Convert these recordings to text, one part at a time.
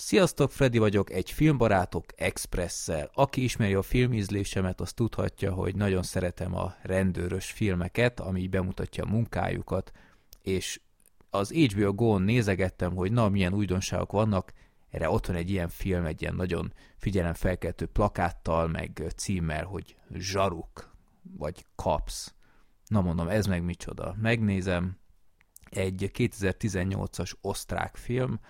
Sziasztok, Freddy vagyok, egy filmbarátok expresszel. Aki ismeri a filmízlésemet, az tudhatja, hogy nagyon szeretem a rendőrös filmeket, ami bemutatja a munkájukat, és az HBO Go-n nézegettem, hogy na, milyen újdonságok vannak, erre ott van egy ilyen film, egy ilyen nagyon figyelemfelkeltő plakáttal, meg címmel, hogy Zsaruk, vagy Kaps. Na mondom, ez meg micsoda. Megnézem, egy 2018-as osztrák film,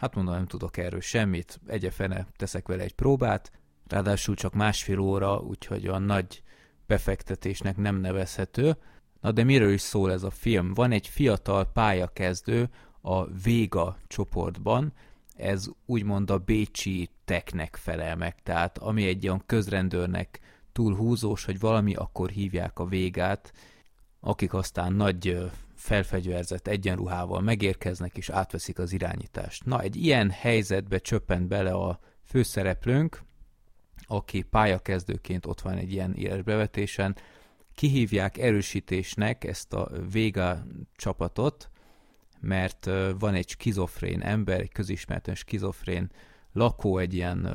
hát mondom, nem tudok erről semmit, egyefene teszek vele egy próbát, ráadásul csak másfél óra, úgyhogy a nagy befektetésnek nem nevezhető. Na de miről is szól ez a film? Van egy fiatal pályakezdő a Véga csoportban, ez úgymond a Bécsi teknek felel meg, tehát ami egy olyan közrendőrnek túl húzós, hogy valami, akkor hívják a végát, akik aztán nagy felfegyverzett egyenruhával megérkeznek és átveszik az irányítást. Na, egy ilyen helyzetbe csöppent bele a főszereplőnk, aki pályakezdőként ott van egy ilyen élesbevetésen, kihívják erősítésnek ezt a Véga csapatot, mert van egy skizofrén ember, egy közismerten skizofrén lakó egy ilyen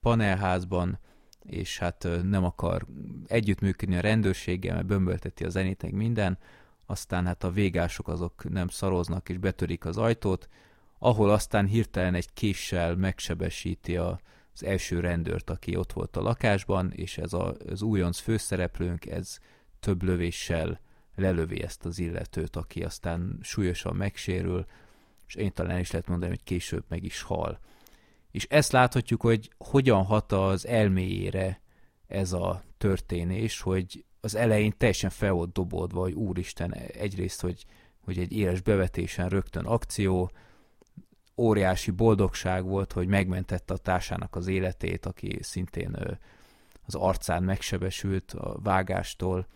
panelházban, és hát nem akar együttműködni a rendőrséggel, mert bömbölteti a zenét, minden, aztán hát a végások azok nem szaroznak és betörik az ajtót, ahol aztán hirtelen egy késsel megsebesíti a, az első rendőrt, aki ott volt a lakásban, és ez a, az újonc főszereplőnk, ez több lövéssel lelövi ezt az illetőt, aki aztán súlyosan megsérül, és én talán is lehet mondani, hogy később meg is hal. És ezt láthatjuk, hogy hogyan hat az elméjére ez a történés, hogy az elején teljesen fel volt dobódva, hogy úristen, egyrészt, hogy, hogy egy éles bevetésen rögtön akció, óriási boldogság volt, hogy megmentette a társának az életét, aki szintén az arcán megsebesült a vágástól,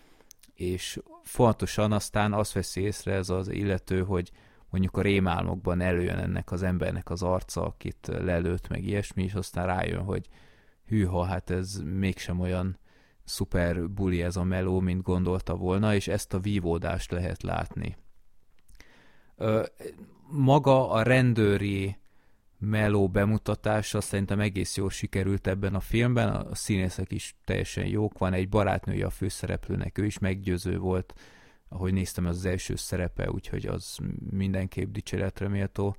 és fontosan aztán azt veszi észre ez az illető, hogy mondjuk a rémálmokban előjön ennek az embernek az arca, akit lelőtt, meg ilyesmi, és aztán rájön, hogy hűha, hát ez mégsem olyan szuper buli ez a meló, mint gondolta volna, és ezt a vívódást lehet látni. Ö, maga a rendőri meló bemutatása szerintem egész jól sikerült ebben a filmben, a színészek is teljesen jók, van egy barátnője a főszereplőnek, ő is meggyőző volt, ahogy néztem, az az első szerepe, úgyhogy az mindenképp dicséretre méltó.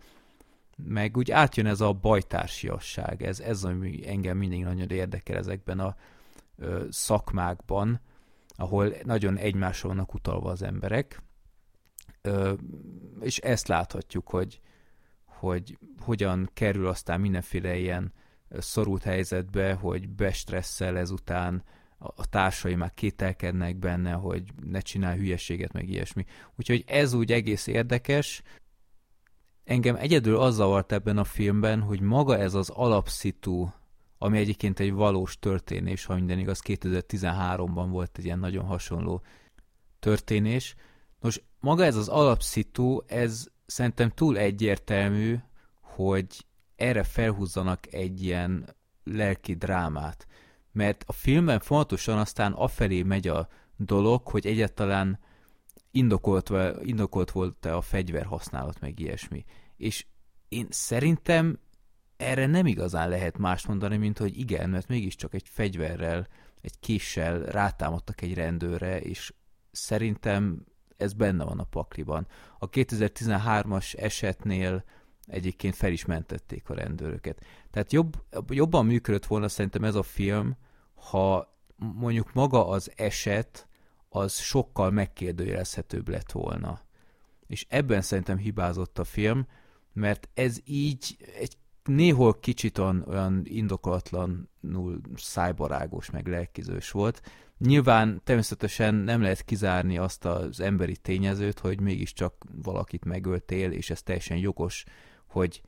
Meg úgy átjön ez a bajtársiasság, ez, ez ami engem mindig nagyon érdekel ezekben a szakmákban, ahol nagyon egymásra vannak utalva az emberek, és ezt láthatjuk, hogy, hogy hogyan kerül aztán mindenféle ilyen szorult helyzetbe, hogy bestresszel ezután, a társai már kételkednek benne, hogy ne csinál hülyeséget, meg ilyesmi. Úgyhogy ez úgy egész érdekes. Engem egyedül az zavart ebben a filmben, hogy maga ez az alapszitu, ami egyébként egy valós történés, ha minden igaz, 2013-ban volt egy ilyen nagyon hasonló történés. Nos, maga ez az alapszitu, ez szerintem túl egyértelmű, hogy erre felhúzzanak egy ilyen lelki drámát. Mert a filmben fontosan aztán afelé megy a dolog, hogy egyáltalán indokolt, indokolt volt-e a fegyverhasználat, meg ilyesmi. És én szerintem erre nem igazán lehet más mondani, mint hogy igen, mert mégiscsak egy fegyverrel, egy késsel rátámadtak egy rendőre, és szerintem ez benne van a pakliban. A 2013-as esetnél egyébként fel is mentették a rendőröket. Tehát jobb, jobban működött volna szerintem ez a film, ha mondjuk maga az eset az sokkal megkérdőjelezhetőbb lett volna. És ebben szerintem hibázott a film, mert ez így egy néhol kicsit olyan indokolatlanul szájbarágos, meg lelkizős volt. Nyilván természetesen nem lehet kizárni azt az emberi tényezőt, hogy mégiscsak valakit megöltél, és ez teljesen jogos, hogy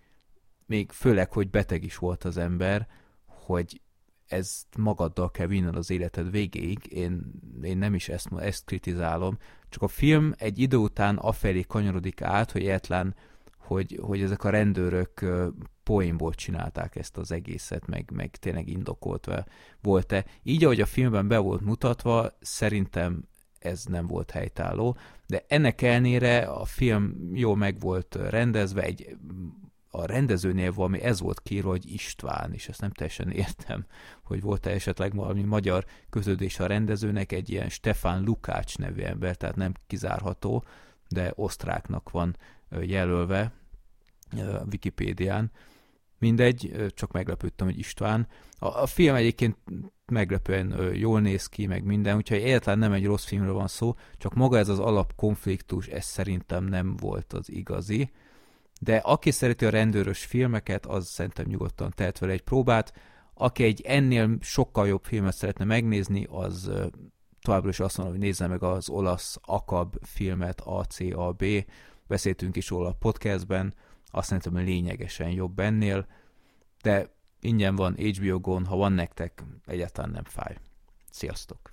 még főleg, hogy beteg is volt az ember, hogy ezt magaddal kell vinned az életed végéig, én, én nem is ezt, ezt kritizálom, csak a film egy idő után afelé kanyarodik át, hogy egyetlen, hogy, hogy ezek a rendőrök poénból csinálták ezt az egészet, meg, meg tényleg indokoltva volt-e. Így, ahogy a filmben be volt mutatva, szerintem ez nem volt helytálló, de ennek ellenére a film jó meg volt rendezve, egy a rendezőnél valami ez volt kiírva, hogy István, és ezt nem teljesen értem, hogy volt-e esetleg valami magyar köződés a rendezőnek, egy ilyen Stefan Lukács nevű ember, tehát nem kizárható, de osztráknak van jelölve Wikipédián. Mindegy, csak meglepődtem, hogy István. A, a film egyébként meglepően jól néz ki, meg minden, úgyhogy egyáltalán nem egy rossz filmről van szó, csak maga ez az alapkonfliktus, ez szerintem nem volt az igazi. De aki szereti a rendőrös filmeket, az szerintem nyugodtan tehet vele egy próbát. Aki egy ennél sokkal jobb filmet szeretne megnézni, az továbbra is azt mondom, hogy nézze meg az olasz Akab filmet, ACAB, beszéltünk is róla a podcastben, azt szerintem, lényegesen jobb ennél, de ingyen van HBO Go-n, ha van nektek, egyáltalán nem fáj. Sziasztok!